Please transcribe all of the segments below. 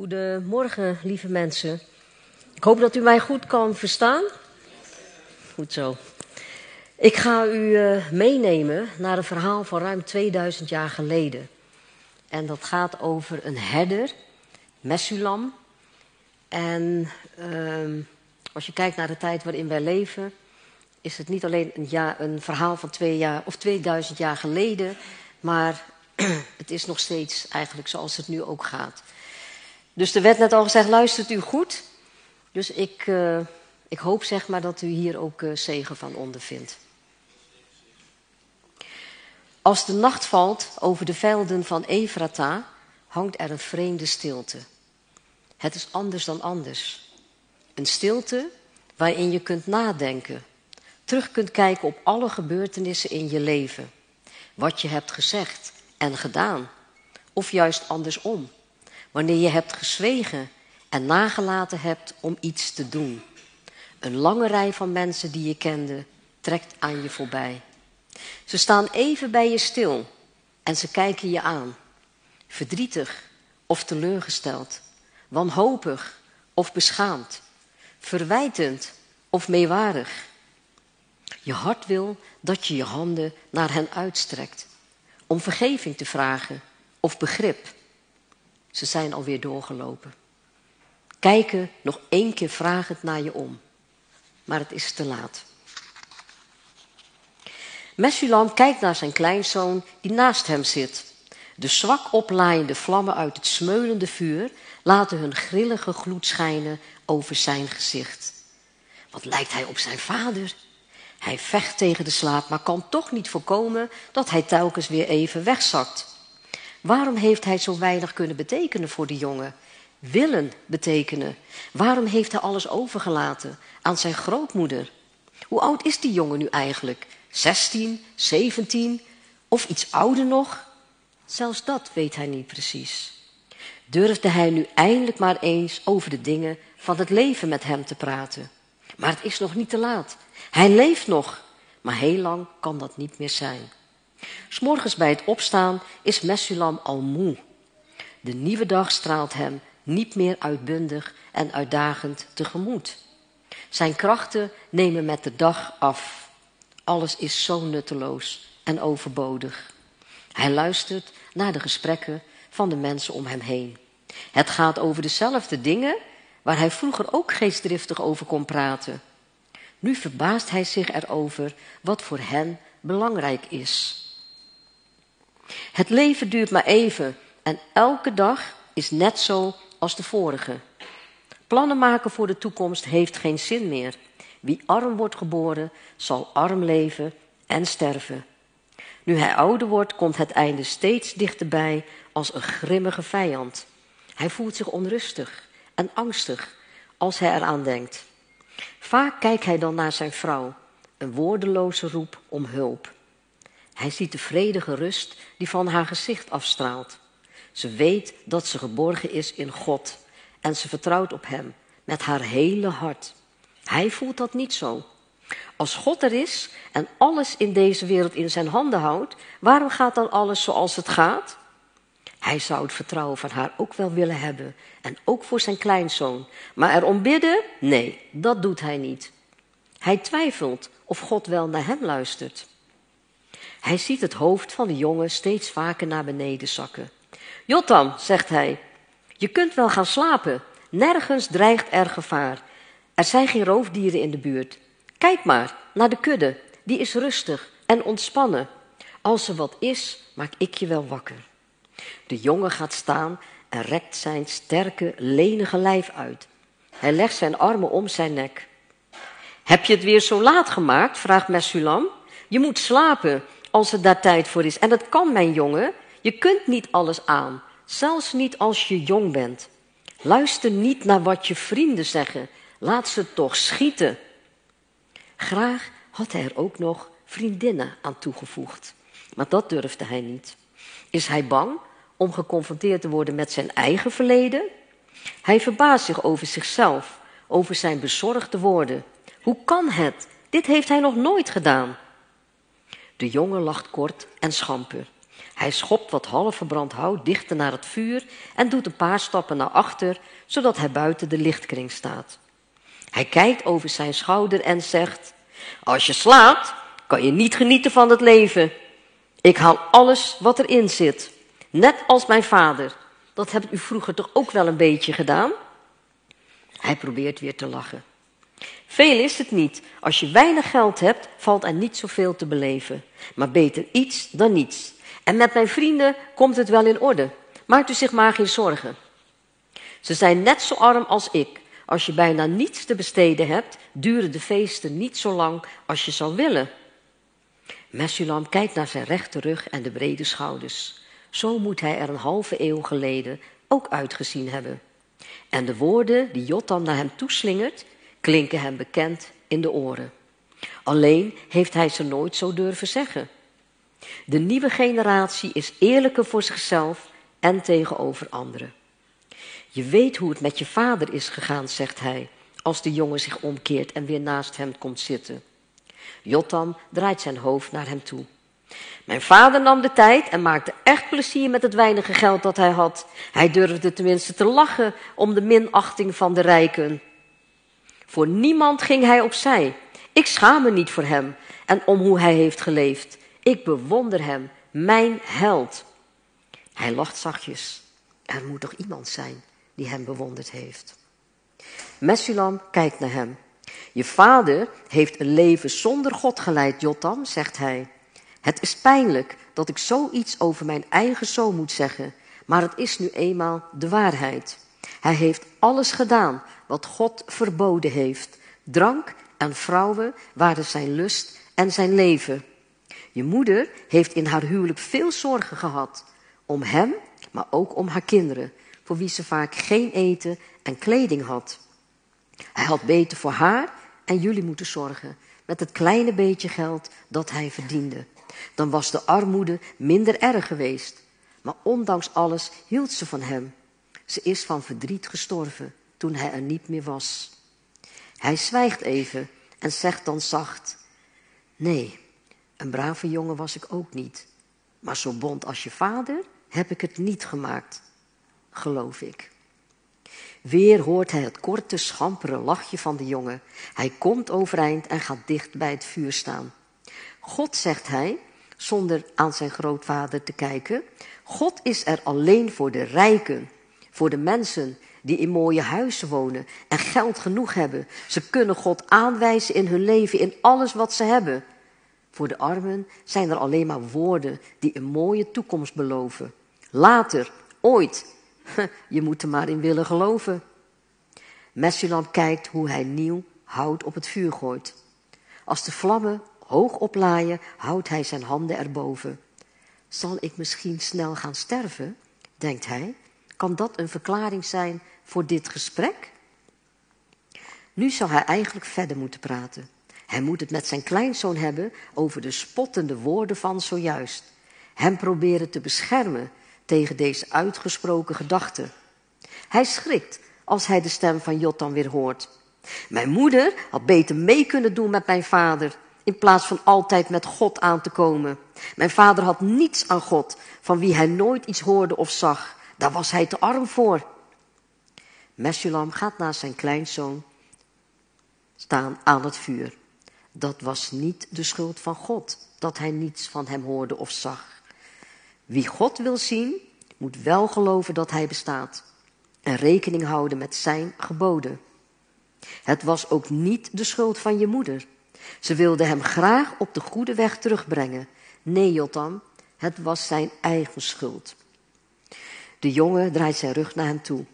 Goedemorgen, lieve mensen. Ik hoop dat u mij goed kan verstaan. Goed zo. Ik ga u uh, meenemen naar een verhaal van ruim 2000 jaar geleden. En dat gaat over een herder, Messulam. En uh, als je kijkt naar de tijd waarin wij leven, is het niet alleen een, een verhaal van twee jaar, of 2000 jaar geleden, maar het is nog steeds eigenlijk zoals het nu ook gaat. Dus er werd net al gezegd, luistert u goed? Dus ik, uh, ik hoop zeg maar dat u hier ook uh, zegen van ondervindt. Als de nacht valt over de velden van Efrata, hangt er een vreemde stilte. Het is anders dan anders. Een stilte waarin je kunt nadenken, terug kunt kijken op alle gebeurtenissen in je leven. Wat je hebt gezegd en gedaan, of juist andersom. Wanneer je hebt gezwegen en nagelaten hebt om iets te doen. Een lange rij van mensen die je kende trekt aan je voorbij. Ze staan even bij je stil en ze kijken je aan. Verdrietig of teleurgesteld, wanhopig of beschaamd, verwijtend of meewarig. Je hart wil dat je je handen naar hen uitstrekt om vergeving te vragen of begrip. Ze zijn alweer doorgelopen. Kijken nog één keer vragend naar je om. Maar het is te laat. Messulam kijkt naar zijn kleinzoon die naast hem zit. De zwak oplaaiende vlammen uit het smeulende vuur laten hun grillige gloed schijnen over zijn gezicht. Wat lijkt hij op zijn vader? Hij vecht tegen de slaap, maar kan toch niet voorkomen dat hij telkens weer even wegzakt. Waarom heeft hij zo weinig kunnen betekenen voor die jongen? Willen betekenen. Waarom heeft hij alles overgelaten aan zijn grootmoeder? Hoe oud is die jongen nu eigenlijk? 16, 17 of iets ouder nog? Zelfs dat weet hij niet precies. Durfde hij nu eindelijk maar eens over de dingen van het leven met hem te praten? Maar het is nog niet te laat. Hij leeft nog, maar heel lang kan dat niet meer zijn. S'morgens bij het opstaan is Messulam al moe. De nieuwe dag straalt hem niet meer uitbundig en uitdagend tegemoet. Zijn krachten nemen met de dag af. Alles is zo nutteloos en overbodig. Hij luistert naar de gesprekken van de mensen om hem heen. Het gaat over dezelfde dingen waar hij vroeger ook geestdriftig over kon praten. Nu verbaast hij zich erover wat voor hen belangrijk is. Het leven duurt maar even en elke dag is net zo als de vorige. Plannen maken voor de toekomst heeft geen zin meer. Wie arm wordt geboren, zal arm leven en sterven. Nu hij ouder wordt, komt het einde steeds dichterbij als een grimmige vijand. Hij voelt zich onrustig en angstig als hij eraan denkt. Vaak kijkt hij dan naar zijn vrouw, een woordeloze roep om hulp. Hij ziet de vredige rust die van haar gezicht afstraalt. Ze weet dat ze geborgen is in God en ze vertrouwt op Hem met haar hele hart. Hij voelt dat niet zo. Als God er is en alles in deze wereld in zijn handen houdt, waarom gaat dan alles zoals het gaat? Hij zou het vertrouwen van haar ook wel willen hebben. En ook voor zijn kleinzoon. Maar erom bidden? Nee, dat doet hij niet. Hij twijfelt of God wel naar hem luistert. Hij ziet het hoofd van de jongen steeds vaker naar beneden zakken. Jotam, zegt hij, je kunt wel gaan slapen. Nergens dreigt er gevaar. Er zijn geen roofdieren in de buurt. Kijk maar naar de kudde. Die is rustig en ontspannen. Als er wat is, maak ik je wel wakker. De jongen gaat staan en rekt zijn sterke, lenige lijf uit. Hij legt zijn armen om zijn nek. Heb je het weer zo laat gemaakt? vraagt Messulam. Je moet slapen als er daar tijd voor is. En dat kan, mijn jongen. Je kunt niet alles aan, zelfs niet als je jong bent. Luister niet naar wat je vrienden zeggen. Laat ze toch schieten. Graag had hij er ook nog vriendinnen aan toegevoegd. Maar dat durfde hij niet. Is hij bang om geconfronteerd te worden met zijn eigen verleden? Hij verbaast zich over zichzelf, over zijn bezorgde woorden. Hoe kan het? Dit heeft hij nog nooit gedaan. De jongen lacht kort en schamper. Hij schopt wat half verbrand hout dichter naar het vuur en doet een paar stappen naar achter, zodat hij buiten de lichtkring staat. Hij kijkt over zijn schouder en zegt: Als je slaapt, kan je niet genieten van het leven. Ik haal alles wat erin zit, net als mijn vader. Dat hebt u vroeger toch ook wel een beetje gedaan? Hij probeert weer te lachen. Veel is het niet. Als je weinig geld hebt, valt er niet zoveel te beleven. Maar beter iets dan niets. En met mijn vrienden komt het wel in orde. Maakt u zich maar geen zorgen. Ze zijn net zo arm als ik. Als je bijna niets te besteden hebt, duren de feesten niet zo lang als je zou willen. Messulam kijkt naar zijn rechte rug en de brede schouders. Zo moet hij er een halve eeuw geleden ook uitgezien hebben. En de woorden die Jotam naar hem toeslingert, klinken hem bekend in de oren. Alleen heeft hij ze nooit zo durven zeggen. De nieuwe generatie is eerlijker voor zichzelf en tegenover anderen. Je weet hoe het met je vader is gegaan, zegt hij, als de jongen zich omkeert en weer naast hem komt zitten. Jotam draait zijn hoofd naar hem toe. Mijn vader nam de tijd en maakte echt plezier met het weinige geld dat hij had. Hij durfde tenminste te lachen om de minachting van de rijken. Voor niemand ging hij opzij. Ik schaam me niet voor hem en om hoe hij heeft geleefd. Ik bewonder hem, mijn held. Hij lacht zachtjes. Er moet toch iemand zijn die hem bewonderd heeft. Messulam kijkt naar hem. Je vader heeft een leven zonder God geleid, Jotam, zegt hij. Het is pijnlijk dat ik zoiets over mijn eigen zoon moet zeggen, maar het is nu eenmaal de waarheid. Hij heeft alles gedaan wat God verboden heeft. Drank en vrouwen waren zijn lust en zijn leven. Je moeder heeft in haar huwelijk veel zorgen gehad. Om hem, maar ook om haar kinderen, voor wie ze vaak geen eten en kleding had. Hij had beter voor haar en jullie moeten zorgen met het kleine beetje geld dat hij verdiende. Dan was de armoede minder erg geweest. Maar ondanks alles hield ze van hem. Ze is van verdriet gestorven toen hij er niet meer was. Hij zwijgt even en zegt dan zacht: Nee, een brave jongen was ik ook niet. Maar zo bond als je vader heb ik het niet gemaakt, geloof ik. Weer hoort hij het korte, schampere lachje van de jongen. Hij komt overeind en gaat dicht bij het vuur staan. God, zegt hij, zonder aan zijn grootvader te kijken, God is er alleen voor de rijken, voor de mensen die in mooie huizen wonen en geld genoeg hebben. Ze kunnen God aanwijzen in hun leven, in alles wat ze hebben. Voor de armen zijn er alleen maar woorden die een mooie toekomst beloven. Later, ooit, je moet er maar in willen geloven. Messulam kijkt hoe hij nieuw hout op het vuur gooit. Als de vlammen hoog oplaaien, houdt hij zijn handen erboven. Zal ik misschien snel gaan sterven? denkt hij. Kan dat een verklaring zijn voor dit gesprek? Nu zou hij eigenlijk verder moeten praten. Hij moet het met zijn kleinzoon hebben over de spottende woorden van zojuist. Hem proberen te beschermen tegen deze uitgesproken gedachten. Hij schrikt als hij de stem van Jotam weer hoort. Mijn moeder had beter mee kunnen doen met mijn vader, in plaats van altijd met God aan te komen. Mijn vader had niets aan God, van wie hij nooit iets hoorde of zag. Daar was hij te arm voor. Meshulam gaat naast zijn kleinzoon staan aan het vuur. Dat was niet de schuld van God, dat hij niets van hem hoorde of zag. Wie God wil zien, moet wel geloven dat hij bestaat en rekening houden met zijn geboden. Het was ook niet de schuld van je moeder. Ze wilde hem graag op de goede weg terugbrengen. Nee, Jotam, het was zijn eigen schuld. De jongen draait zijn rug naar hem toe.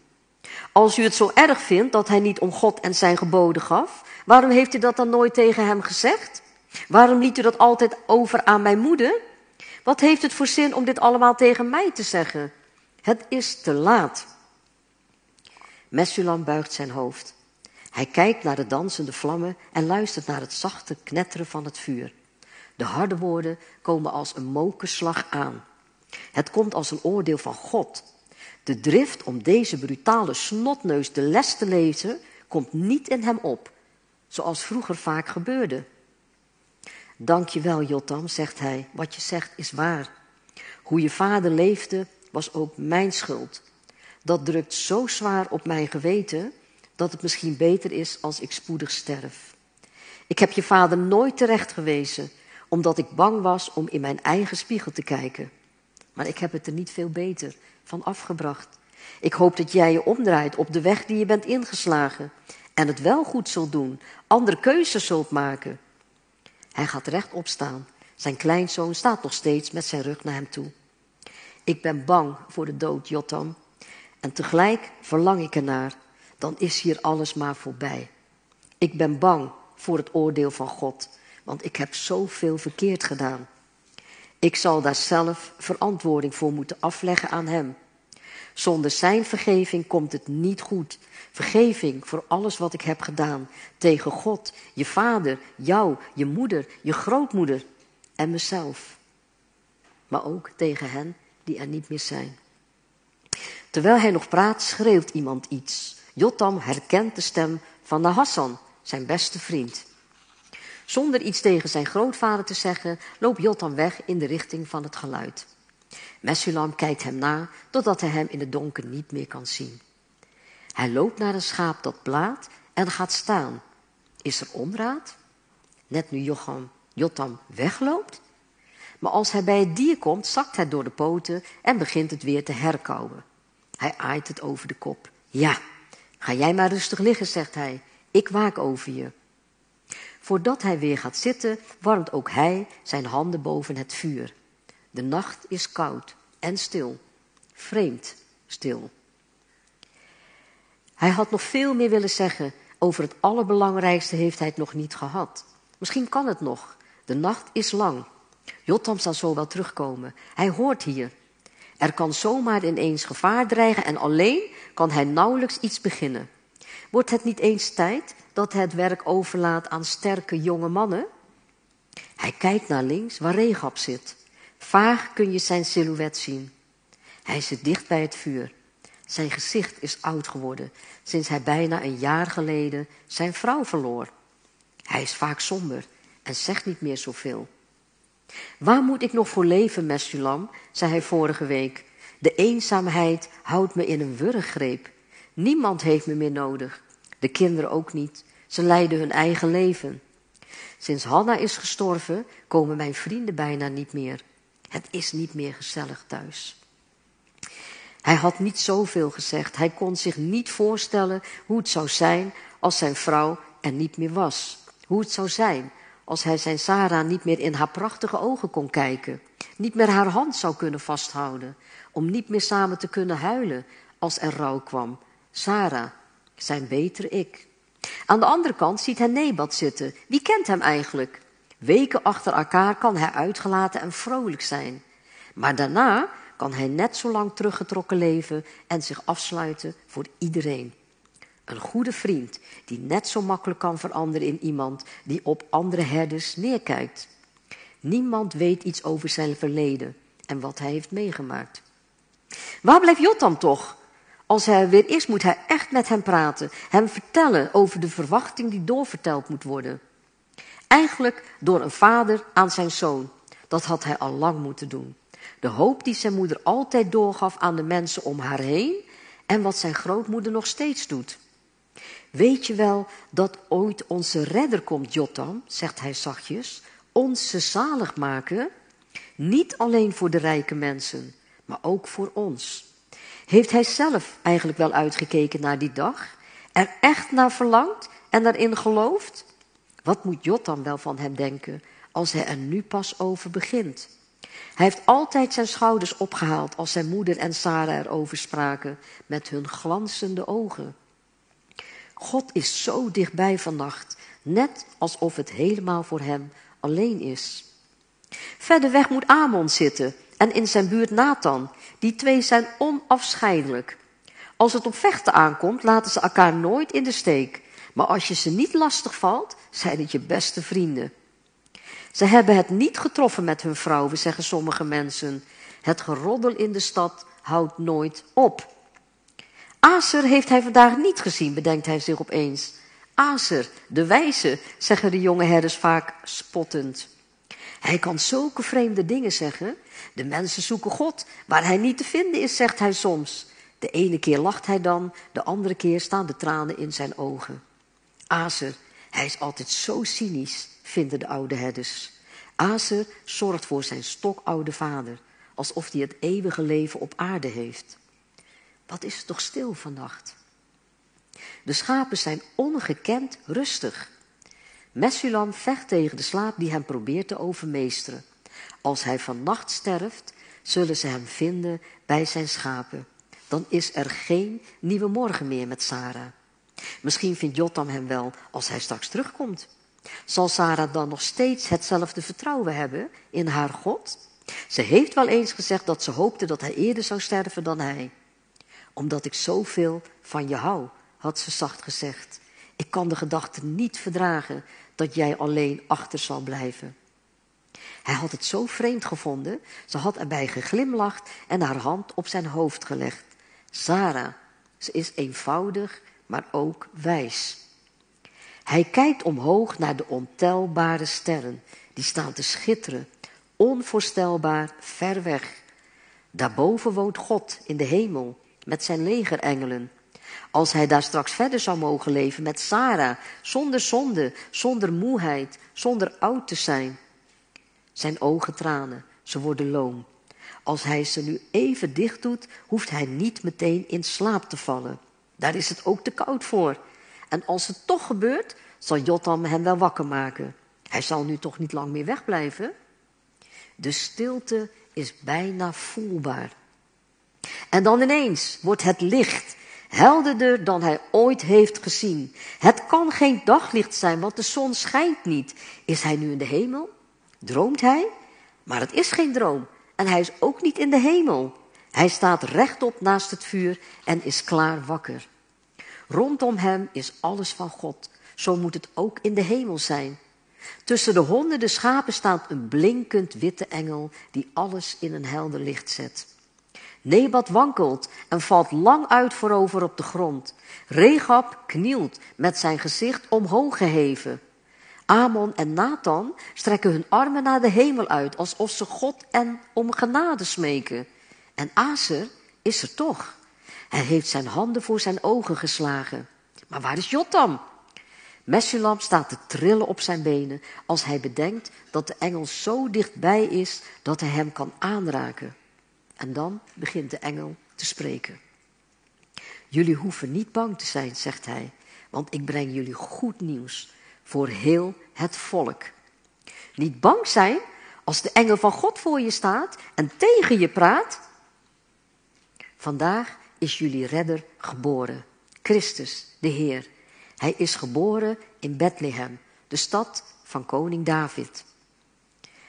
Als u het zo erg vindt dat hij niet om God en zijn geboden gaf, waarom heeft u dat dan nooit tegen hem gezegd? Waarom liet u dat altijd over aan mijn moeder? Wat heeft het voor zin om dit allemaal tegen mij te zeggen? Het is te laat. Messulam buigt zijn hoofd. Hij kijkt naar de dansende vlammen en luistert naar het zachte knetteren van het vuur. De harde woorden komen als een mokerslag aan. Het komt als een oordeel van God. De drift om deze brutale snotneus de les te lezen komt niet in hem op, zoals vroeger vaak gebeurde. Dank je wel, Jotam, zegt hij. Wat je zegt is waar. Hoe je vader leefde was ook mijn schuld. Dat drukt zo zwaar op mijn geweten dat het misschien beter is als ik spoedig sterf. Ik heb je vader nooit terecht gewezen, omdat ik bang was om in mijn eigen spiegel te kijken. Maar ik heb het er niet veel beter van afgebracht. Ik hoop dat jij je omdraait op de weg die je bent ingeslagen en het wel goed zult doen, andere keuzes zult maken. Hij gaat rechtop staan. Zijn kleinzoon staat nog steeds met zijn rug naar hem toe. Ik ben bang voor de dood, Jotam. En tegelijk verlang ik ernaar. Dan is hier alles maar voorbij. Ik ben bang voor het oordeel van God, want ik heb zoveel verkeerd gedaan. Ik zal daar zelf verantwoording voor moeten afleggen aan Hem. Zonder Zijn vergeving komt het niet goed. Vergeving voor alles wat ik heb gedaan. Tegen God, je vader, jou, je moeder, je grootmoeder en mezelf. Maar ook tegen hen die er niet meer zijn. Terwijl hij nog praat, schreeuwt iemand iets. Jotam herkent de stem van Hassan, zijn beste vriend. Zonder iets tegen zijn grootvader te zeggen, loopt Jotam weg in de richting van het geluid. Mesulam kijkt hem na, totdat hij hem in het donker niet meer kan zien. Hij loopt naar een schaap dat blaat en gaat staan. Is er onraad? Net nu Jocham, Jotam wegloopt? Maar als hij bij het dier komt, zakt hij door de poten en begint het weer te herkauwen. Hij aait het over de kop. Ja, ga jij maar rustig liggen, zegt hij. Ik waak over je. Voordat hij weer gaat zitten, warmt ook hij zijn handen boven het vuur. De nacht is koud en stil, vreemd stil. Hij had nog veel meer willen zeggen. Over het allerbelangrijkste heeft hij het nog niet gehad. Misschien kan het nog. De nacht is lang. Jotam zal zo wel terugkomen. Hij hoort hier. Er kan zomaar ineens gevaar dreigen en alleen kan hij nauwelijks iets beginnen. Wordt het niet eens tijd dat hij het werk overlaat aan sterke jonge mannen? Hij kijkt naar links waar Regab zit. Vaag kun je zijn silhouet zien. Hij zit dicht bij het vuur. Zijn gezicht is oud geworden sinds hij bijna een jaar geleden zijn vrouw verloor. Hij is vaak somber en zegt niet meer zoveel. Waar moet ik nog voor leven, Mesulam? zei hij vorige week. De eenzaamheid houdt me in een wurggreep. Niemand heeft me meer nodig. De kinderen ook niet. Ze leiden hun eigen leven. Sinds Hanna is gestorven, komen mijn vrienden bijna niet meer. Het is niet meer gezellig thuis. Hij had niet zoveel gezegd. Hij kon zich niet voorstellen hoe het zou zijn als zijn vrouw er niet meer was. Hoe het zou zijn als hij zijn Sarah niet meer in haar prachtige ogen kon kijken. Niet meer haar hand zou kunnen vasthouden. Om niet meer samen te kunnen huilen als er rouw kwam. Sarah, zijn betere ik. Aan de andere kant ziet hij Nebat zitten. Wie kent hem eigenlijk? Weken achter elkaar kan hij uitgelaten en vrolijk zijn. Maar daarna kan hij net zo lang teruggetrokken leven en zich afsluiten voor iedereen. Een goede vriend die net zo makkelijk kan veranderen in iemand die op andere herders neerkijkt. Niemand weet iets over zijn verleden en wat hij heeft meegemaakt. Waar blijft Jotam toch? Als hij weer is, moet hij echt met hem praten, hem vertellen over de verwachting die doorverteld moet worden. Eigenlijk door een vader aan zijn zoon. Dat had hij al lang moeten doen. De hoop die zijn moeder altijd doorgaf aan de mensen om haar heen en wat zijn grootmoeder nog steeds doet. Weet je wel dat ooit onze redder komt, Jotam, zegt hij zachtjes, onze zalig maken? Niet alleen voor de rijke mensen, maar ook voor ons. Heeft hij zelf eigenlijk wel uitgekeken naar die dag? Er echt naar verlangd en daarin geloofd? Wat moet Jotam wel van hem denken als hij er nu pas over begint? Hij heeft altijd zijn schouders opgehaald als zijn moeder en Sarah erover spraken met hun glanzende ogen. God is zo dichtbij vannacht, net alsof het helemaal voor hem alleen is. Verder weg moet Amon zitten en in zijn buurt Nathan. Die twee zijn onafscheidelijk. Als het op vechten aankomt, laten ze elkaar nooit in de steek. Maar als je ze niet lastig valt, zijn het je beste vrienden. Ze hebben het niet getroffen met hun vrouwen, zeggen sommige mensen. Het geroddel in de stad houdt nooit op. Aser heeft hij vandaag niet gezien, bedenkt hij zich opeens. Aser, de wijze, zeggen de jonge herders vaak spottend. Hij kan zulke vreemde dingen zeggen. De mensen zoeken God. Waar hij niet te vinden is, zegt hij soms. De ene keer lacht hij dan, de andere keer staan de tranen in zijn ogen. Azer, hij is altijd zo cynisch, vinden de oude herders. Azer zorgt voor zijn stokoude vader, alsof hij het eeuwige leven op aarde heeft. Wat is het toch stil vannacht? De schapen zijn ongekend rustig. Messulam vecht tegen de slaap die hem probeert te overmeesteren. Als hij vannacht sterft, zullen ze hem vinden bij zijn schapen. Dan is er geen nieuwe morgen meer met Sarah. Misschien vindt Jotam hem wel als hij straks terugkomt. Zal Sarah dan nog steeds hetzelfde vertrouwen hebben in haar God? Ze heeft wel eens gezegd dat ze hoopte dat hij eerder zou sterven dan hij. Omdat ik zoveel van je hou, had ze zacht gezegd. Ik kan de gedachte niet verdragen dat jij alleen achter zal blijven. Hij had het zo vreemd gevonden, ze had erbij geglimlacht en haar hand op zijn hoofd gelegd. Sarah, ze is eenvoudig, maar ook wijs. Hij kijkt omhoog naar de ontelbare sterren, die staan te schitteren, onvoorstelbaar ver weg. Daarboven woont God in de hemel, met zijn legerengelen. Als hij daar straks verder zou mogen leven met Sarah, zonder zonde, zonder moeheid, zonder oud te zijn. Zijn ogen tranen, ze worden loom. Als hij ze nu even dicht doet, hoeft hij niet meteen in slaap te vallen. Daar is het ook te koud voor. En als het toch gebeurt, zal Jotam hem wel wakker maken. Hij zal nu toch niet lang meer wegblijven? De stilte is bijna voelbaar. En dan ineens wordt het licht helderder dan hij ooit heeft gezien. Het kan geen daglicht zijn, want de zon schijnt niet. Is hij nu in de hemel? Droomt hij? Maar het is geen droom. En hij is ook niet in de hemel. Hij staat rechtop naast het vuur en is klaar wakker. Rondom hem is alles van God. Zo moet het ook in de hemel zijn. Tussen de honderden schapen staat een blinkend witte engel die alles in een helder licht zet. Nebat wankelt en valt lang uit voorover op de grond. Regab knielt met zijn gezicht omhoog geheven. Amon en Nathan strekken hun armen naar de hemel uit, alsof ze God en om genade smeken. En Aser is er toch. Hij heeft zijn handen voor zijn ogen geslagen. Maar waar is Jotam? Messulam staat te trillen op zijn benen als hij bedenkt dat de engel zo dichtbij is dat hij hem kan aanraken. En dan begint de engel te spreken. Jullie hoeven niet bang te zijn, zegt hij, want ik breng jullie goed nieuws voor heel het volk. Niet bang zijn als de engel van God voor je staat en tegen je praat. Vandaag is jullie redder geboren, Christus, de Heer. Hij is geboren in Bethlehem, de stad van koning David.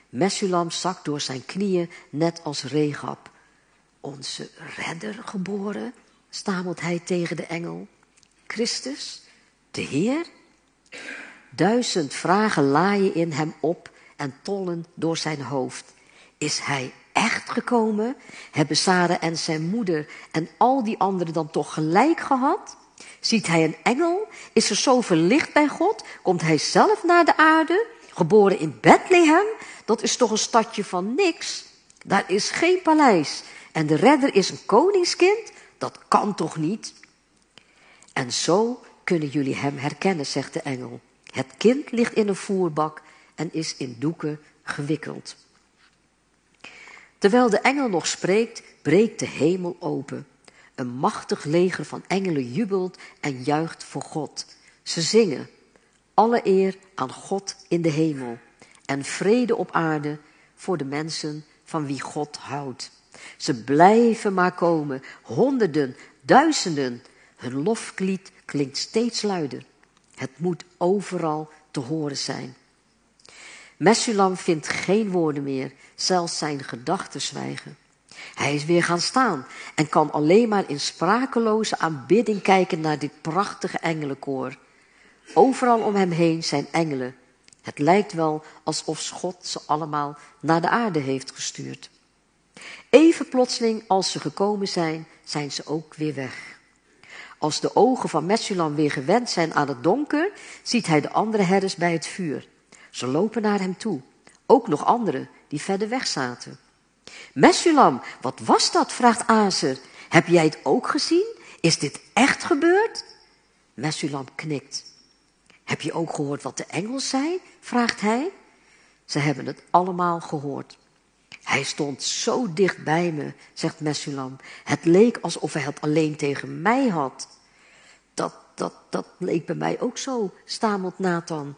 Messulam zakt door zijn knieën net als Regab. Onze redder geboren, stamelt hij tegen de engel. Christus, de Heer? Duizend vragen laaien in hem op en tollen door zijn hoofd. Is hij echt gekomen? Hebben Sarah en zijn moeder en al die anderen dan toch gelijk gehad? Ziet hij een engel? Is er zoveel licht bij God? Komt hij zelf naar de aarde? Geboren in Bethlehem? Dat is toch een stadje van niks? Daar is geen paleis. En de redder is een koningskind? Dat kan toch niet? En zo kunnen jullie hem herkennen, zegt de engel. Het kind ligt in een voerbak en is in doeken gewikkeld. Terwijl de engel nog spreekt, breekt de hemel open. Een machtig leger van engelen jubelt en juicht voor God. Ze zingen, alle eer aan God in de hemel en vrede op aarde voor de mensen van wie God houdt. Ze blijven maar komen, honderden, duizenden. Hun lofklied klinkt steeds luider. Het moet overal te horen zijn. Messulam vindt geen woorden meer, zelfs zijn gedachten zwijgen. Hij is weer gaan staan en kan alleen maar in sprakeloze aanbidding kijken naar dit prachtige engelenkoor. Overal om hem heen zijn engelen. Het lijkt wel alsof God ze allemaal naar de aarde heeft gestuurd. Even plotseling als ze gekomen zijn, zijn ze ook weer weg. Als de ogen van Messulam weer gewend zijn aan het donker, ziet hij de andere herders bij het vuur. Ze lopen naar hem toe. Ook nog anderen die verder weg zaten. Mesulam, wat was dat? vraagt Azer. Heb jij het ook gezien? Is dit echt gebeurd? Mesulam knikt. Heb je ook gehoord wat de engel zei? vraagt hij. Ze hebben het allemaal gehoord. Hij stond zo dicht bij me, zegt Mesulam. Het leek alsof hij het alleen tegen mij had. Dat, dat, dat leek bij mij ook zo, stamelt Nathan.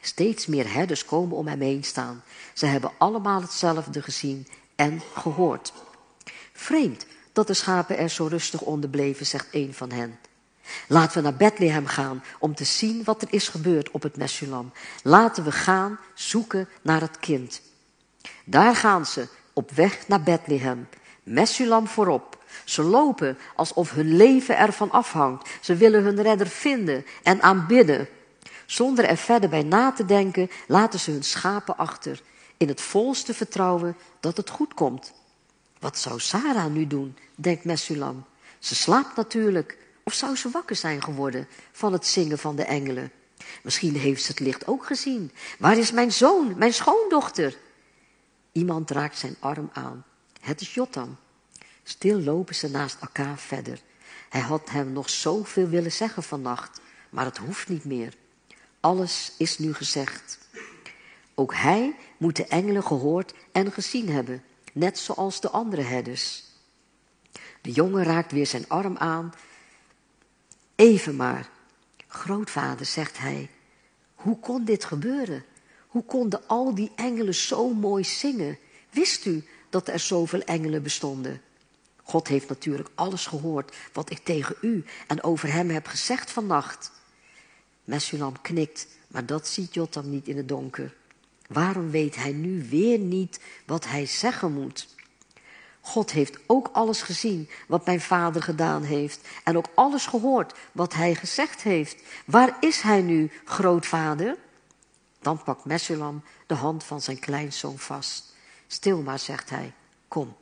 Steeds meer herders komen om hem heen staan. Ze hebben allemaal hetzelfde gezien en gehoord. Vreemd dat de schapen er zo rustig onder bleven, zegt een van hen. Laten we naar Bethlehem gaan om te zien wat er is gebeurd op het Messulam. Laten we gaan zoeken naar het kind. Daar gaan ze op weg naar Bethlehem. Messulam voorop. Ze lopen alsof hun leven ervan afhangt. Ze willen hun redder vinden en aanbidden. Zonder er verder bij na te denken, laten ze hun schapen achter. In het volste vertrouwen dat het goed komt. Wat zou Sarah nu doen, denkt Messulam. Ze slaapt natuurlijk. Of zou ze wakker zijn geworden van het zingen van de engelen? Misschien heeft ze het licht ook gezien. Waar is mijn zoon, mijn schoondochter? Iemand raakt zijn arm aan. Het is Jotam. Stil lopen ze naast elkaar verder. Hij had hem nog zoveel willen zeggen vannacht, maar het hoeft niet meer. Alles is nu gezegd. Ook hij moet de engelen gehoord en gezien hebben, net zoals de andere herders. De jongen raakt weer zijn arm aan. Even maar. Grootvader, zegt hij, hoe kon dit gebeuren? Hoe konden al die engelen zo mooi zingen? Wist u dat er zoveel engelen bestonden? God heeft natuurlijk alles gehoord wat ik tegen u en over hem heb gezegd vannacht. Messulam knikt, maar dat ziet Jotam niet in het donker. Waarom weet hij nu weer niet wat hij zeggen moet? God heeft ook alles gezien wat mijn vader gedaan heeft en ook alles gehoord wat hij gezegd heeft. Waar is hij nu, grootvader? Dan pakt Messulam de hand van zijn kleinzoon vast. Stil maar, zegt hij, kom.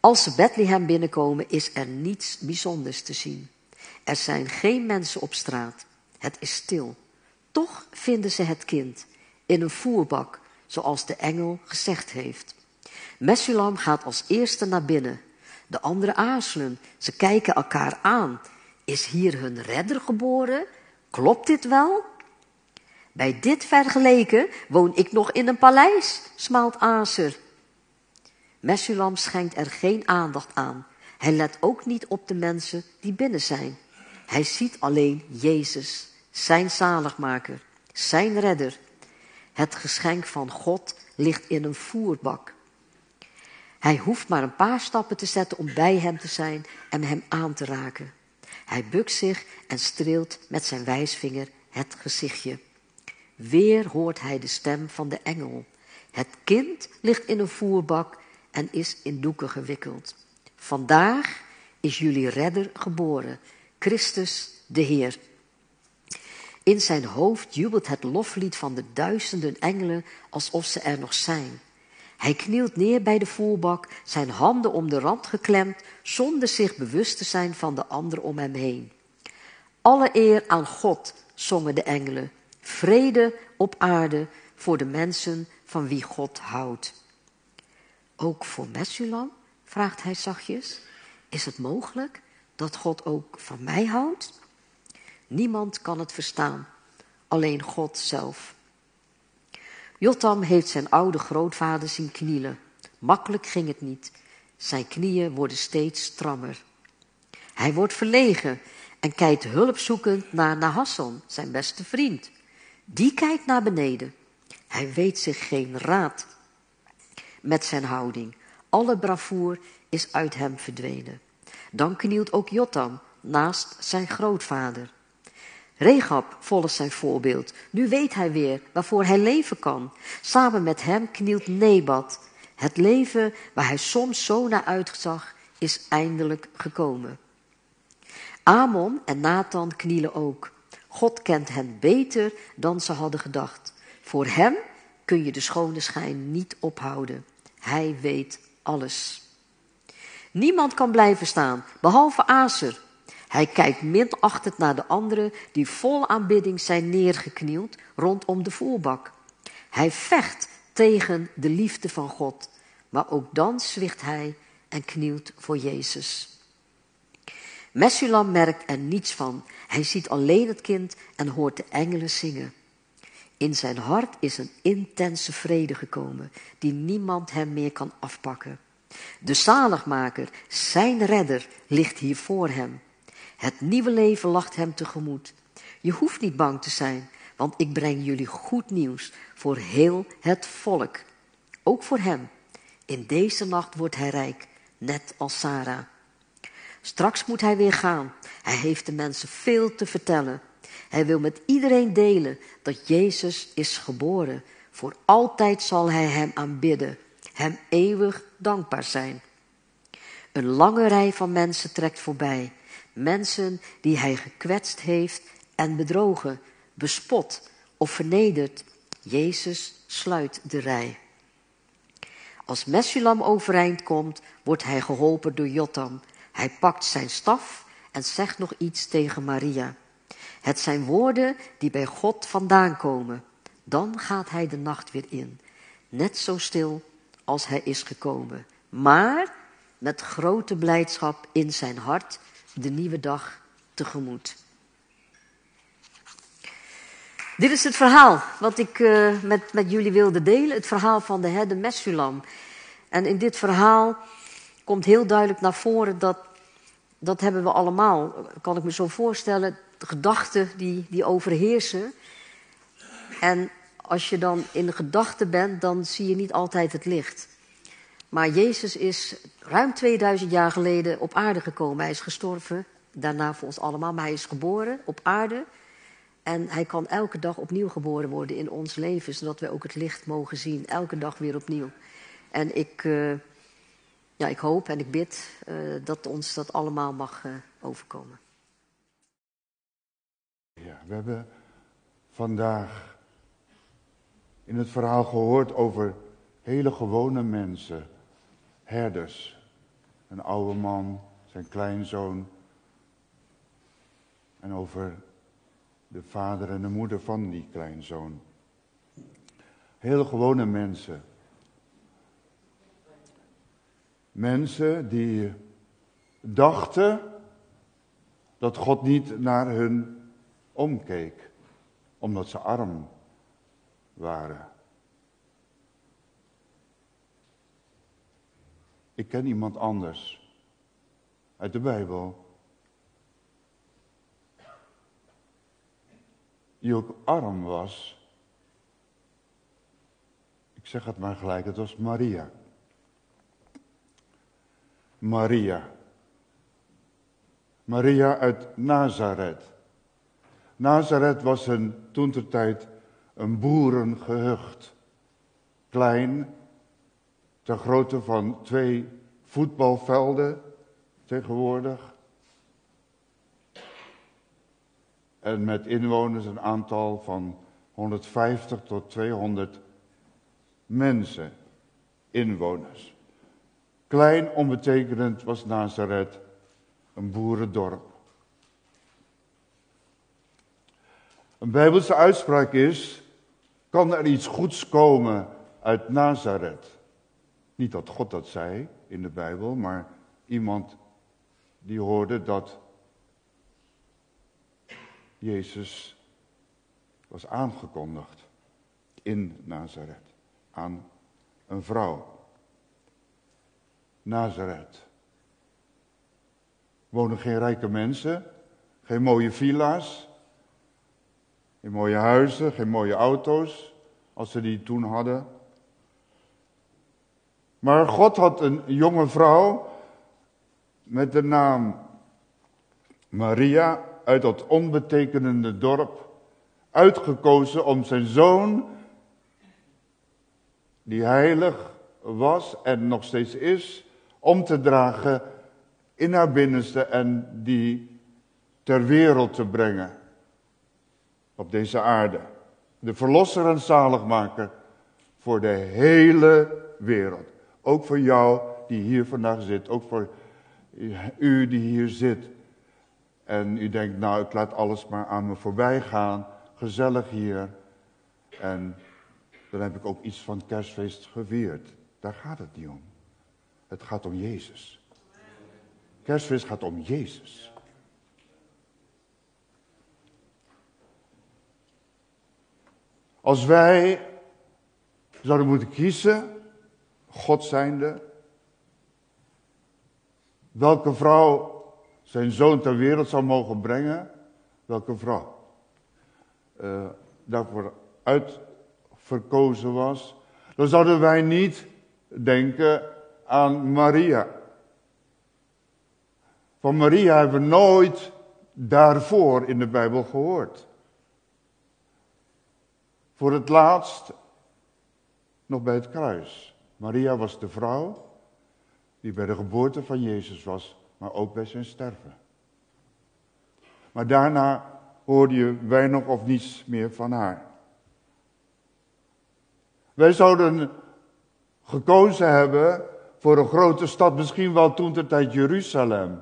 Als ze Bethlehem binnenkomen is er niets bijzonders te zien. Er zijn geen mensen op straat. Het is stil. Toch vinden ze het kind in een voerbak, zoals de engel gezegd heeft. Messulam gaat als eerste naar binnen. De anderen aarzelen. Ze kijken elkaar aan. Is hier hun redder geboren? Klopt dit wel? Bij dit vergeleken woon ik nog in een paleis, smaalt Aser. Messulam schenkt er geen aandacht aan. Hij let ook niet op de mensen die binnen zijn. Hij ziet alleen Jezus, zijn zaligmaker, zijn redder. Het geschenk van God ligt in een voerbak. Hij hoeft maar een paar stappen te zetten om bij hem te zijn en hem aan te raken. Hij bukt zich en streelt met zijn wijsvinger het gezichtje. Weer hoort hij de stem van de engel. Het kind ligt in een voerbak en is in doeken gewikkeld. Vandaag is jullie redder geboren, Christus de Heer. In zijn hoofd jubelt het loflied van de duizenden engelen alsof ze er nog zijn. Hij knielt neer bij de voerbak, zijn handen om de rand geklemd, zonder zich bewust te zijn van de anderen om hem heen. Alle eer aan God, zongen de engelen. Vrede op aarde voor de mensen van wie God houdt. Ook voor Messulam, vraagt hij zachtjes, is het mogelijk dat God ook van mij houdt? Niemand kan het verstaan, alleen God zelf. Jotam heeft zijn oude grootvader zien knielen. Makkelijk ging het niet. Zijn knieën worden steeds strammer. Hij wordt verlegen en kijkt hulpzoekend naar Nahasson, zijn beste vriend. Die kijkt naar beneden. Hij weet zich geen raad met zijn houding. Alle bravoer is uit hem verdwenen. Dan knielt ook Jotam naast zijn grootvader. Regab volgt zijn voorbeeld. Nu weet hij weer waarvoor hij leven kan. Samen met hem knielt Nebat. Het leven waar hij soms zo naar uitzag, is eindelijk gekomen. Amon en Nathan knielen ook. God kent hen beter dan ze hadden gedacht. Voor hem kun je de schone schijn niet ophouden. Hij weet alles. Niemand kan blijven staan, behalve Aser. Hij kijkt minachtend naar de anderen die vol aanbidding zijn neergeknield rondom de voerbak. Hij vecht tegen de liefde van God, maar ook dan zwicht hij en knielt voor Jezus. Messulam merkt er niets van. Hij ziet alleen het kind en hoort de engelen zingen. In zijn hart is een intense vrede gekomen, die niemand hem meer kan afpakken. De zaligmaker, zijn redder, ligt hier voor hem. Het nieuwe leven lacht hem tegemoet. Je hoeft niet bang te zijn, want ik breng jullie goed nieuws voor heel het volk. Ook voor hem. In deze nacht wordt hij rijk, net als Sarah. Straks moet hij weer gaan. Hij heeft de mensen veel te vertellen. Hij wil met iedereen delen dat Jezus is geboren. Voor altijd zal hij hem aanbidden, hem eeuwig dankbaar zijn. Een lange rij van mensen trekt voorbij. Mensen die hij gekwetst heeft en bedrogen, bespot of vernederd. Jezus sluit de rij. Als Messulam overeind komt, wordt hij geholpen door Jotam. Hij pakt zijn staf en zegt nog iets tegen Maria. Het zijn woorden die bij God vandaan komen. Dan gaat hij de nacht weer in, net zo stil als hij is gekomen, maar met grote blijdschap in zijn hart de nieuwe dag tegemoet. Dit is het verhaal wat ik uh, met, met jullie wilde delen, het verhaal van de herde Messulam. En in dit verhaal komt heel duidelijk naar voren dat, dat hebben we allemaal, kan ik me zo voorstellen, gedachten die, die overheersen. En als je dan in de gedachten bent, dan zie je niet altijd het licht. Maar Jezus is ruim 2000 jaar geleden op aarde gekomen. Hij is gestorven, daarna voor ons allemaal, maar hij is geboren op aarde. En hij kan elke dag opnieuw geboren worden in ons leven, zodat we ook het licht mogen zien, elke dag weer opnieuw. En ik, uh, ik hoop en ik bid uh, dat ons dat allemaal mag uh, overkomen. Ja, we hebben vandaag in het verhaal gehoord over hele gewone mensen, herders. Een oude man, zijn kleinzoon. En over de vader en de moeder van die kleinzoon. Hele gewone mensen. Mensen die dachten dat God niet naar hun omkeek, omdat ze arm waren. Ik ken iemand anders uit de Bijbel. Die ook arm was. Ik zeg het maar gelijk, het was Maria. Maria. Maria uit Nazareth. Nazareth was een toentertijd een boerengehucht. Klein, ter grootte van twee voetbalvelden tegenwoordig. En met inwoners een aantal van 150 tot 200 mensen, inwoners. Klein, onbetekenend was Nazareth een boerendorp. Een Bijbelse uitspraak is, kan er iets goeds komen uit Nazareth? Niet dat God dat zei in de Bijbel, maar iemand die hoorde dat Jezus was aangekondigd in Nazareth aan een vrouw. Nazareth. Wonen geen rijke mensen, geen mooie villa's, geen mooie huizen, geen mooie auto's, als ze die toen hadden. Maar God had een jonge vrouw met de naam Maria uit dat onbetekenende dorp uitgekozen om zijn zoon, die heilig was en nog steeds is, om te dragen in haar binnenste en die ter wereld te brengen op deze aarde. De verlosser en zaligmaker voor de hele wereld. Ook voor jou die hier vandaag zit. Ook voor u die hier zit. En u denkt, nou ik laat alles maar aan me voorbij gaan. Gezellig hier. En dan heb ik ook iets van kerstfeest gevierd. Daar gaat het niet om. Het gaat om Jezus. Kerstfeest gaat om Jezus. Als wij zouden moeten kiezen, God zijnde, welke vrouw zijn zoon ter wereld zou mogen brengen, welke vrouw uh, daarvoor uitverkozen was, dan zouden wij niet denken aan Maria. Van Maria hebben we nooit daarvoor in de Bijbel gehoord. Voor het laatst nog bij het kruis. Maria was de vrouw die bij de geboorte van Jezus was, maar ook bij zijn sterven. Maar daarna hoorde je weinig of niets meer van haar. Wij zouden gekozen hebben voor een grote stad, misschien wel toen de tijd Jeruzalem,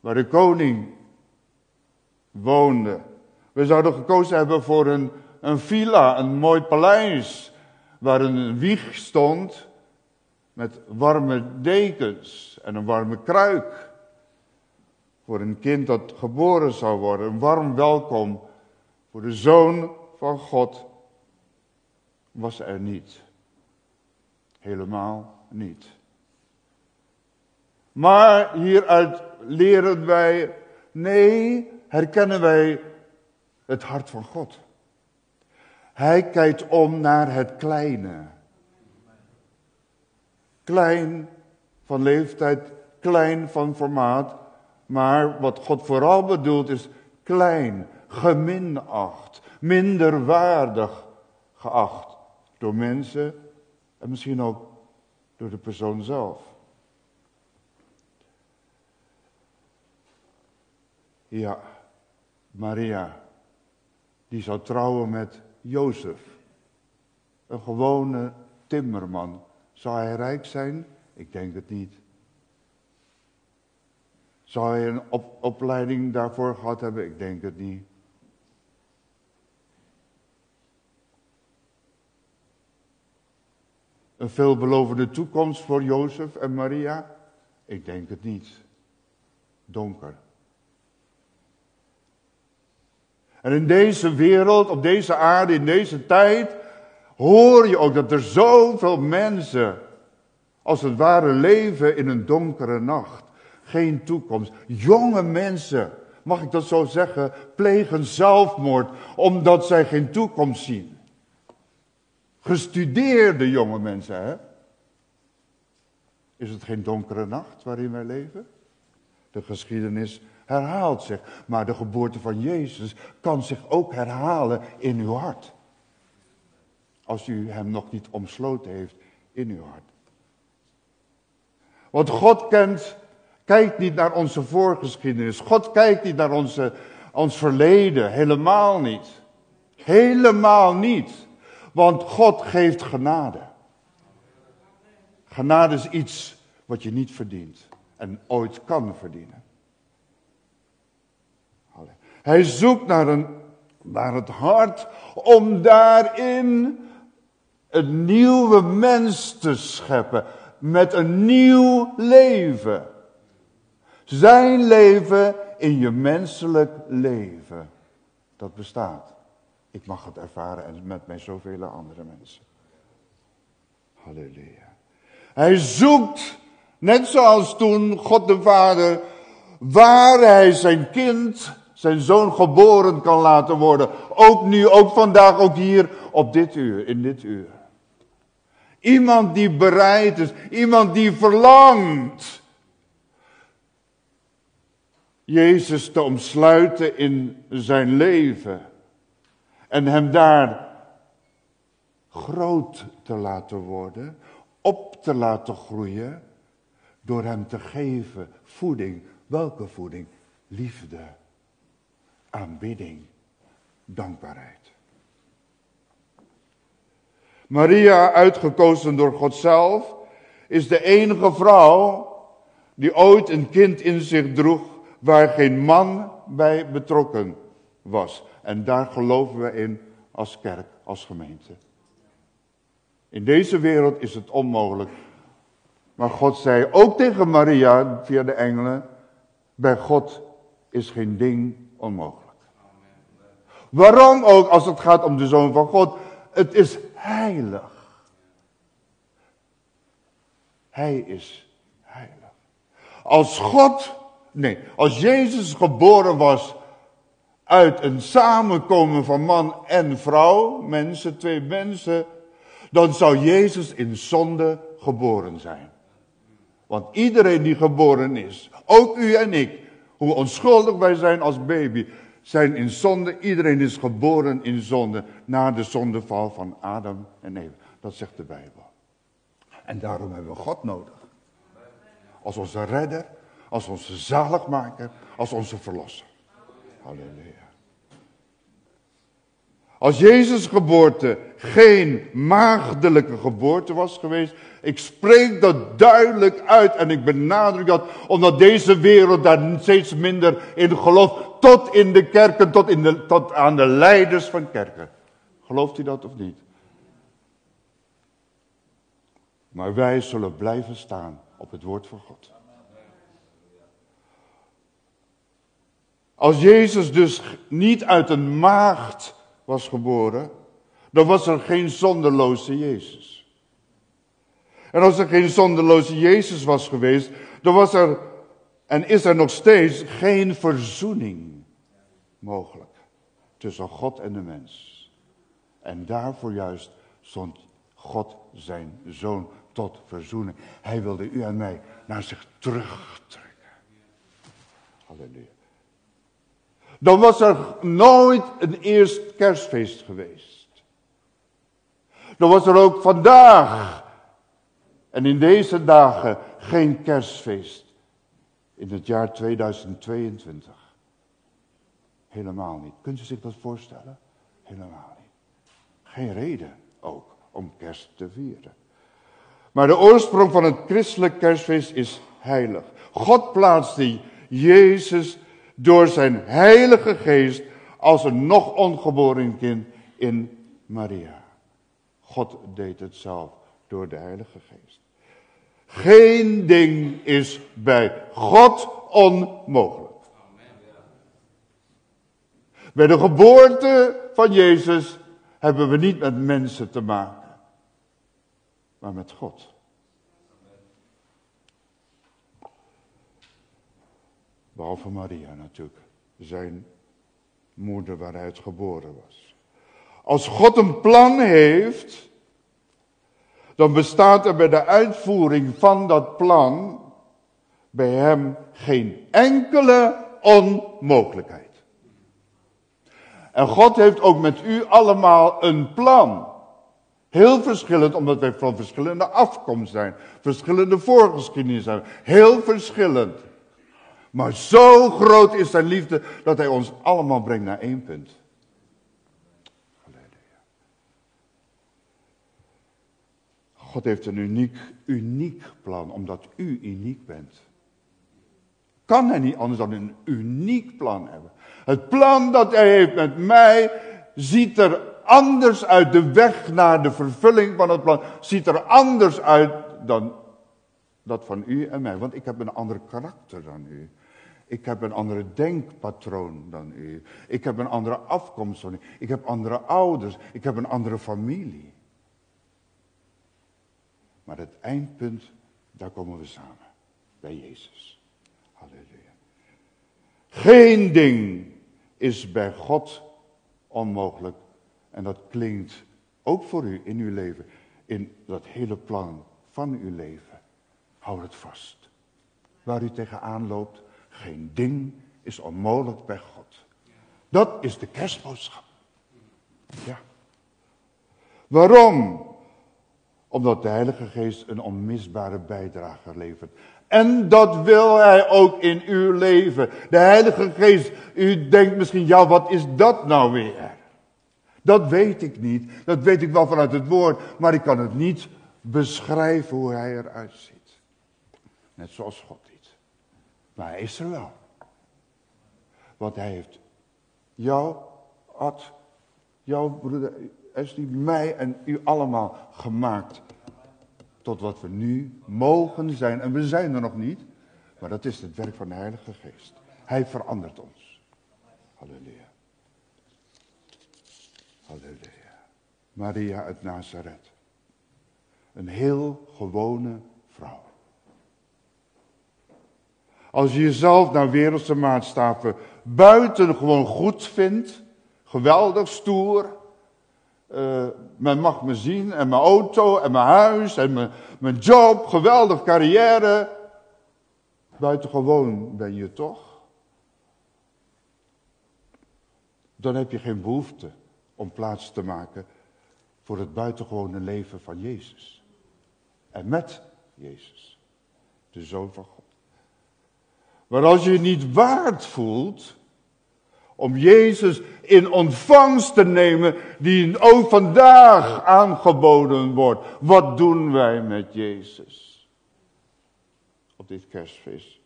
waar de koning woonde. We zouden gekozen hebben voor een, een villa, een mooi paleis, waar een wieg stond met warme dekens en een warme kruik. Voor een kind dat geboren zou worden, een warm welkom voor de zoon van God was er niet. Helemaal niet. Maar hieruit leren wij, nee, herkennen wij het hart van God. Hij kijkt om naar het kleine. Klein van leeftijd, klein van formaat, maar wat God vooral bedoelt is klein, geminacht, minderwaardig geacht door mensen en misschien ook door de persoon zelf. Ja, Maria, die zou trouwen met Jozef. Een gewone timmerman. Zou hij rijk zijn? Ik denk het niet. Zou hij een opleiding daarvoor gehad hebben? Ik denk het niet. Een veelbelovende toekomst voor Jozef en Maria? Ik denk het niet. Donker. En in deze wereld, op deze aarde, in deze tijd, hoor je ook dat er zoveel mensen, als het ware, leven in een donkere nacht. Geen toekomst. Jonge mensen, mag ik dat zo zeggen, plegen zelfmoord omdat zij geen toekomst zien. Gestudeerde jonge mensen, hè? Is het geen donkere nacht waarin wij leven? De geschiedenis herhaalt zich. Maar de geboorte van Jezus kan zich ook herhalen in uw hart. Als u hem nog niet omsloten heeft in uw hart. Want God kent, kijkt niet naar onze voorgeschiedenis. God kijkt niet naar onze, ons verleden. Helemaal niet. Helemaal niet. Want God geeft genade. Genade is iets wat je niet verdient en ooit kan verdienen. Hij zoekt naar, een, naar het hart om daarin een nieuwe mens te scheppen. Met een nieuw leven. Zijn leven in je menselijk leven. Dat bestaat. Ik mag het ervaren en met mij zoveel andere mensen. Halleluja. Hij zoekt, net zoals toen God de Vader, waar hij zijn kind zijn zoon geboren kan laten worden. Ook nu, ook vandaag, ook hier, op dit uur, in dit uur. Iemand die bereid is, iemand die verlangt. Jezus te omsluiten in zijn leven. En hem daar groot te laten worden, op te laten groeien, door hem te geven voeding. Welke voeding? Liefde aanbidding, dankbaarheid. Maria, uitgekozen door God zelf, is de enige vrouw die ooit een kind in zich droeg waar geen man bij betrokken was. En daar geloven we in als kerk. als gemeente. In deze wereld is het onmogelijk. Maar God zei ook tegen Maria via de engelen, bij God is geen ding onmogelijk. Waarom ook als het gaat om de Zoon van God? Het is heilig. Hij is heilig. Als God, nee, als Jezus geboren was uit een samenkomen van man en vrouw, mensen, twee mensen, dan zou Jezus in zonde geboren zijn. Want iedereen die geboren is, ook u en ik, hoe onschuldig wij zijn als baby, zijn in zonde. Iedereen is geboren in zonde na de zondeval van Adam en Eva. Dat zegt de Bijbel. En daarom hebben we God nodig. Als onze redder, als onze zaligmaker, als onze verlosser. Halleluja. Als Jezus' geboorte geen maagdelijke geboorte was geweest, ik spreek dat duidelijk uit en ik benadruk dat, omdat deze wereld daar steeds minder in gelooft, tot in de kerken, tot, in tot aan de leiders van kerken. Gelooft u dat of niet? Maar wij zullen blijven staan op het woord van God. Als Jezus dus niet uit een maagd was geboren, dan was er geen zonderloze Jezus. En als er geen zonderloze Jezus was geweest, dan was er en is er nog steeds geen verzoening mogelijk tussen God en de mens. En daarvoor juist zond God zijn zoon tot verzoening. Hij wilde u en mij naar zich terugtrekken. Halleluja. Dan was er nooit een eerst kerstfeest geweest. Dan was er ook vandaag en in deze dagen geen kerstfeest in het jaar 2022. Helemaal niet. Kunt u zich dat voorstellen? Helemaal niet. Geen reden ook om kerst te vieren. Maar de oorsprong van het christelijk kerstfeest is heilig. God plaatste Jezus door zijn heilige geest als een nog ongeboren kind in Maria. God deed het zelf door de heilige geest. Geen ding is bij God onmogelijk. Bij de geboorte van Jezus hebben we niet met mensen te maken, maar met God. Behalve Maria natuurlijk, zijn moeder waaruit geboren was. Als God een plan heeft, dan bestaat er bij de uitvoering van dat plan bij hem geen enkele onmogelijkheid. En God heeft ook met u allemaal een plan. Heel verschillend, omdat wij van verschillende afkomst zijn. Verschillende voorgeschiedenis zijn. Heel verschillend. Maar zo groot is zijn liefde dat hij ons allemaal brengt naar één punt. God heeft een uniek, uniek plan, omdat u uniek bent. Kan hij niet anders dan een uniek plan hebben. Het plan dat hij heeft met mij ziet er anders uit. De weg naar de vervulling van het plan ziet er anders uit dan dat van u en mij. Want ik heb een ander karakter dan u. Ik heb een andere denkpatroon dan u. Ik heb een andere afkomst dan u. Ik heb andere ouders. Ik heb een andere familie. Maar het eindpunt, daar komen we samen. Bij Jezus. Halleluja. Geen ding is bij God onmogelijk. En dat klinkt ook voor u in uw leven. In dat hele plan van uw leven. Houd het vast. Waar u tegenaan loopt, geen ding is onmogelijk bij God. Dat is de kerstboodschap. Ja. Waarom? Omdat de Heilige Geest een onmisbare bijdrage levert. En dat wil Hij ook in uw leven. De Heilige Geest, u denkt misschien, ja wat is dat nou weer? Dat weet ik niet. Dat weet ik wel vanuit het woord. Maar ik kan het niet beschrijven hoe Hij eruit ziet. Net zoals God. Maar Hij is er wel. Want Hij heeft jou, Ad, jouw broeder, hij mij en u allemaal gemaakt tot wat we nu mogen zijn. En we zijn er nog niet, maar dat is het werk van de Heilige Geest. Hij verandert ons. Halleluja. Halleluja. Maria uit Nazareth. Een heel gewone vrouw. Als je jezelf naar wereldse maatstaven buitengewoon goed vindt, geweldig stoer, uh, men mag me zien en mijn auto en mijn huis en mijn, mijn job, geweldig carrière. Buitengewoon ben je toch? Dan heb je geen behoefte om plaats te maken voor het buitengewone leven van Jezus. En met Jezus, de Zoon van God. Maar als je je niet waard voelt om Jezus in ontvangst te nemen, die ook vandaag aangeboden wordt. Wat doen wij met Jezus? Op dit kerstfeest.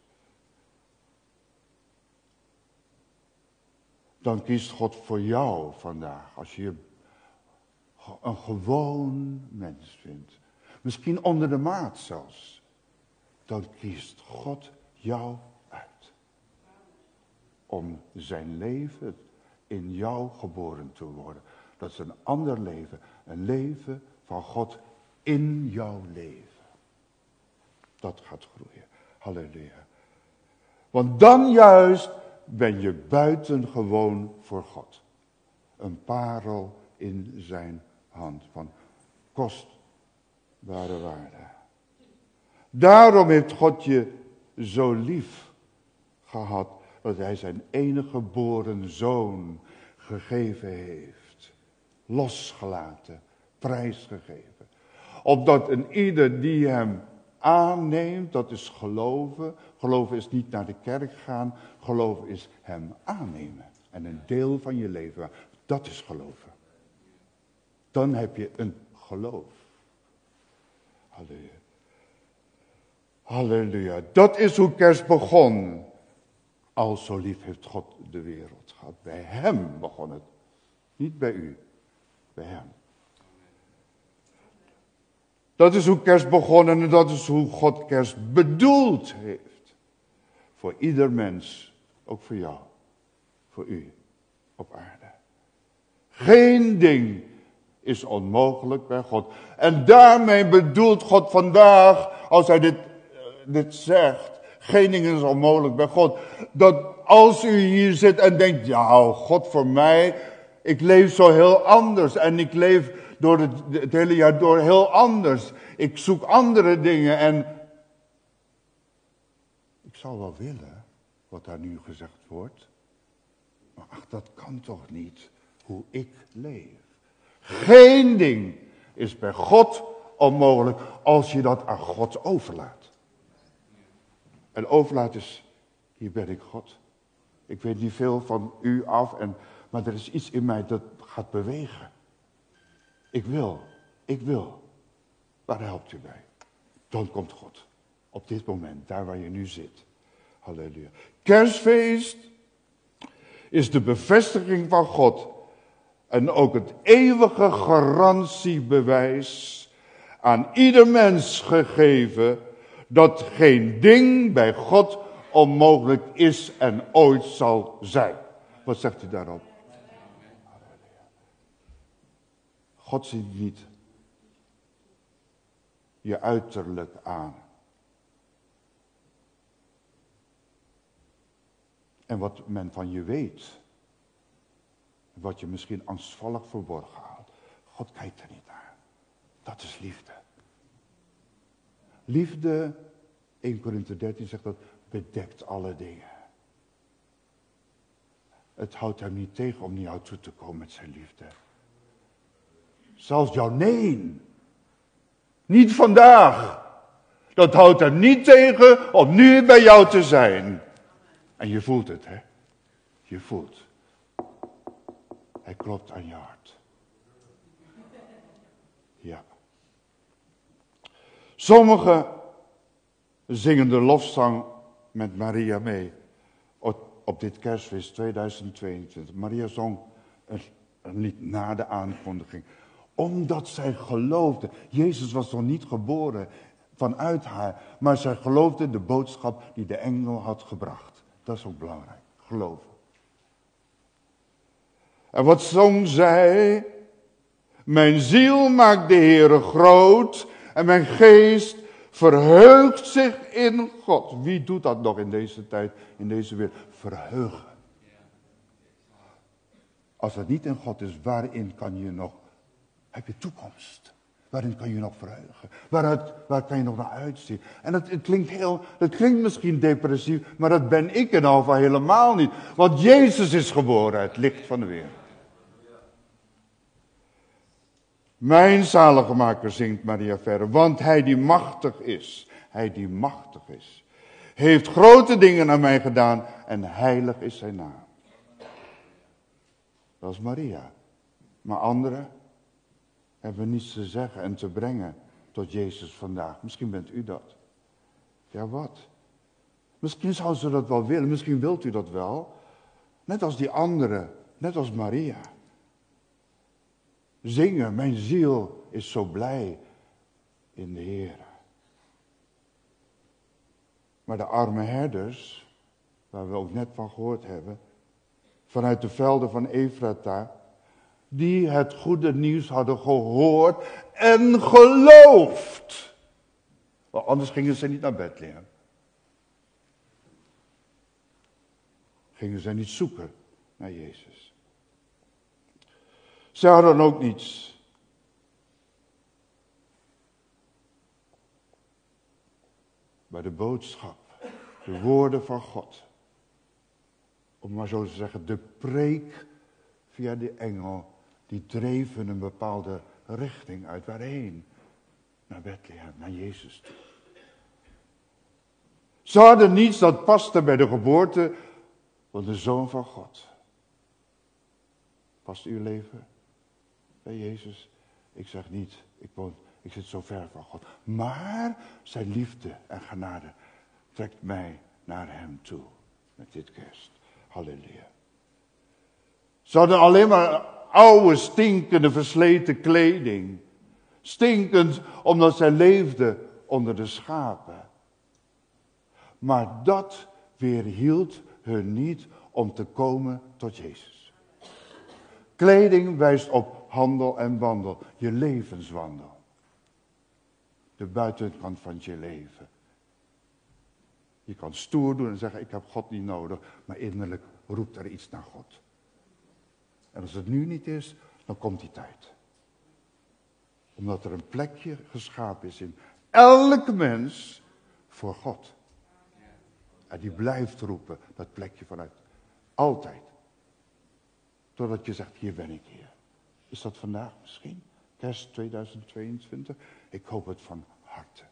Dan kiest God voor jou vandaag, als je een gewoon mens vindt. Misschien onder de maat zelfs. Dan kiest God jou om zijn leven in jou geboren te worden. Dat is een ander leven. Een leven van God in jouw leven. Dat gaat groeien. Halleluja. Want dan juist ben je buitengewoon voor God. Een parel in zijn hand van kostbare waarde. Daarom heeft God je zo lief gehad dat hij zijn enige geboren zoon gegeven heeft. Losgelaten, prijsgegeven. Opdat een ieder die hem aanneemt, dat is geloven. Geloven is niet naar de kerk gaan, geloven is hem aannemen. En een deel van je leven, dat is geloven. Dan heb je een geloof. Halleluja. Halleluja. Dat is hoe kerst begon. Al zo lief heeft God de wereld gehad. Bij hem begon het. Niet bij u. Bij hem. Dat is hoe kerst begonnen en dat is hoe God kerst bedoeld heeft. Voor ieder mens. Ook voor jou. Voor u. Op aarde. Geen ding is onmogelijk bij God. En daarmee bedoelt God vandaag, als hij dit, eh, dit zegt, geen ding is onmogelijk bij God. Dat als u hier zit en denkt, ja, God voor mij, ik leef zo heel anders en ik leef door het, het hele jaar door heel anders. Ik zoek andere dingen en ik zou wel willen wat daar nu gezegd wordt. Maar ach, dat kan toch niet hoe ik leef. Geen ding is bij God onmogelijk als je dat aan God overlaat. En overlaat is, hier ben ik God. Ik weet niet veel van u af, en, maar er is iets in mij dat gaat bewegen. Ik wil, ik wil. Waar helpt u bij? Dan komt God. Op dit moment, daar waar je nu zit. Halleluja. Kerstfeest is de bevestiging van God. En ook het eeuwige garantiebewijs aan ieder mens gegeven dat geen ding bij God onmogelijk is en ooit zal zijn. Wat zegt u daarop? God ziet niet je uiterlijk aan. En wat men van je weet. Wat je misschien angstvallig verborgen houdt. God kijkt er niet naar. Dat is liefde. Liefde, 1 Korinthe 13 zegt dat, bedekt alle dingen. Het houdt hem niet tegen om naar jou toe te komen met zijn liefde. Zelfs jouw nee. Niet vandaag. Dat houdt hem niet tegen om nu bij jou te zijn. En je voelt het, hè? Je voelt. Hij klopt aan je hart. Ja. Sommigen zingen de lofzang met Maria mee op, dit kerstfeest 2022. Maria zong een, niet na de aankondiging. Omdat zij geloofde. Jezus was nog niet geboren vanuit haar. Maar zij geloofde de boodschap die de engel had gebracht. Dat is ook belangrijk. Geloven. En wat zong zij? Mijn ziel maakt de Heere groot en mijn geest verheugt zich in God. Wie doet dat nog in deze tijd, in deze wereld? Verheugen. Als het niet in God is, waarin kan je nog, heb je toekomst? Waarin kan je nog verheugen? Waaruit, waar kan je nog naar uitzien? En het, het, klinkt heel, het klinkt misschien depressief, maar dat ben ik in Alva helemaal niet. Want Jezus is geboren, het licht van de wereld. Mijn zaligmaker zingt Maria verder, want hij die machtig is, hij die machtig is, heeft grote dingen aan mij gedaan en heilig is zijn naam. Dat is Maria. Maar anderen hebben niets te zeggen en te brengen tot Jezus vandaag. Misschien bent u dat. Ja, wat? Misschien zou ze dat wel willen, misschien wilt u dat wel. Net als die anderen, net als Maria. Zingen, mijn ziel is zo blij in de Heer. Maar de arme herders, waar we ook net van gehoord hebben, vanuit de velden van Efrata, die het goede nieuws hadden gehoord en geloofd. Want anders gingen ze niet naar Bethlehem. Gingen ze niet zoeken naar Jezus. Ze hadden ook niets. Maar de boodschap, de woorden van God, om maar zo te zeggen, de preek via de engel, die dreven een bepaalde richting uit. Waarheen? Naar Bethlehem, naar Jezus toe. Ze hadden niets dat paste bij de geboorte van de Zoon van God. Past uw leven bij Jezus? Ik zeg niet, ik, woon, ik zit zo ver van God. Maar zijn liefde en genade trekt mij naar hem toe met dit kerst. Halleluja. Ze hadden alleen maar oude, stinkende, versleten kleding. Stinkend omdat zij leefden onder de schapen. Maar dat weerhield hun niet om te komen tot Jezus. Kleding wijst op handel en wandel, je levenswandel. De buitenkant van je leven. Je kan stoer doen en zeggen, ik heb God niet nodig, maar innerlijk roept er iets naar God. En als het nu niet is, dan komt die tijd. Omdat er een plekje geschapen is in elke mens voor God. En die blijft roepen, dat plekje vanuit. Altijd. Totdat je zegt, hier ben ik hier. Is dat vandaag misschien? Kerst 2022? Ik hoop het van harte.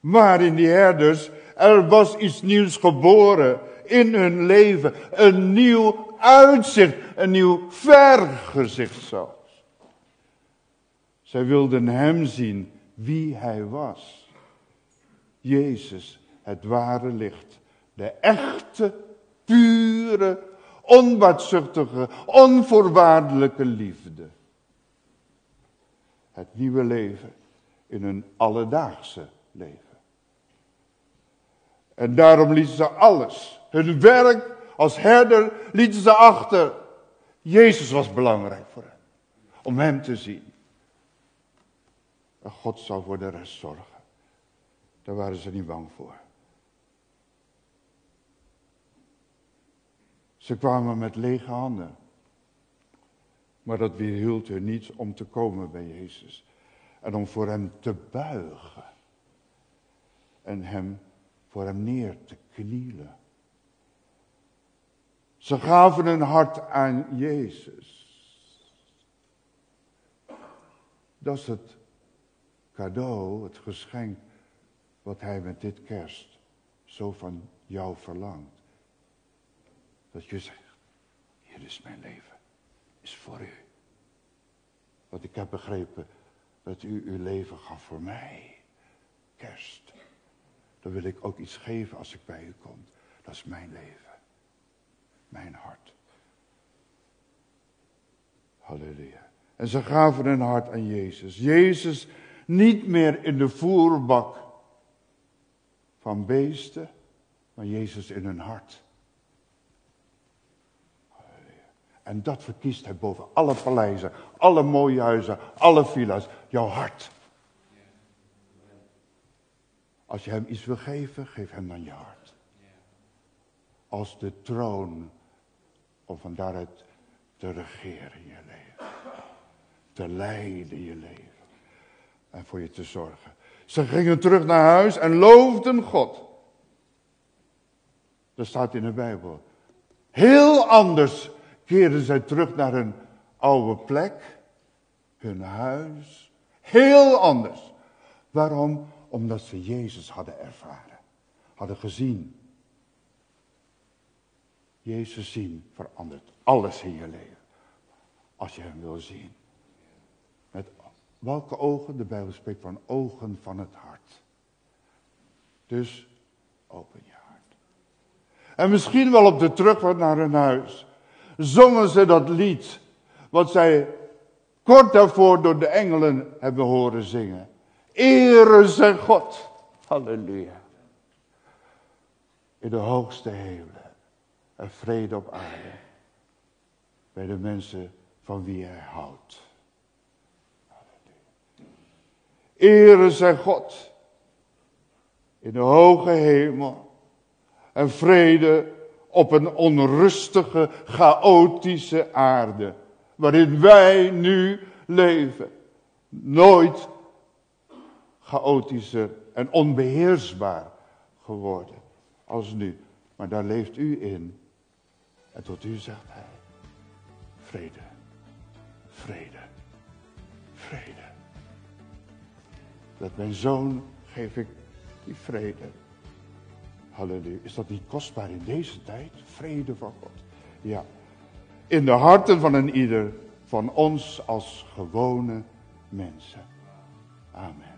Maar in die herders, er was iets nieuws geboren in hun leven. Een nieuw uitzicht, een nieuw vergezicht zelfs. Zij wilden hem zien wie hij was. Jezus, het ware licht. De echte, pure, onbaatzuchtige, onvoorwaardelijke liefde. Het nieuwe leven in een alledaagse leven. En daarom lieten ze alles, hun werk als herder, lieten ze achter. Jezus was belangrijk voor hen, om hem te zien. En God zou voor de rest zorgen. Daar waren ze niet bang voor. Ze kwamen met lege handen. Maar dat weerhield hun niet om te komen bij Jezus. En om voor hem te buigen. En hem voor hem neer te knielen. Ze gaven hun hart aan Jezus. Dat is het cadeau, het geschenk wat hij met dit kerst zo van jou verlangt. Dat je zegt, hier is mijn leven, is voor u. Want ik heb begrepen dat u uw leven gaf voor mij. Kerst. Dan wil ik ook iets geven als ik bij u kom. Dat is mijn leven. Mijn hart. Halleluja. En ze gaven hun hart aan Jezus. Jezus niet meer in de voerbak van beesten, maar Jezus in hun hart. En dat verkiest hij boven alle paleizen, alle mooie huizen, alle villa's, jouw hart. Als je hem iets wil geven, geef hem dan je hart. Als de troon om van daaruit te regeren in je leven. Te leiden in je leven. En voor je te zorgen. Ze gingen terug naar huis en loofden God. Dat staat in de Bijbel. Heel anders keerden zij terug naar hun oude plek, hun huis. Heel anders. Waarom? Omdat ze Jezus hadden ervaren, hadden gezien. Jezus zien verandert alles in je leven. Als je hem wil zien. Met welke ogen? De Bijbel spreekt van ogen van het hart. Dus open je hart. En misschien wel op de terugweg naar hun huis. Zongen ze dat lied. Wat zij kort daarvoor door de engelen hebben horen zingen. Ere zijn God. Halleluja. In de hoogste hemelen. En vrede op aarde. Bij de mensen van wie hij houdt. Ere zijn God. In de hoge hemel. En vrede op een onrustige, chaotische aarde. Waarin wij nu leven. Nooit chaotischer en onbeheersbaar geworden als nu. Maar daar leeft u in. En tot u zegt hij, vrede, vrede, vrede. Dat mijn zoon geef ik die vrede. Halleluja. Is dat niet kostbaar in deze tijd? Vrede van God. Ja. In de harten van een ieder van ons als gewone mensen. Amen.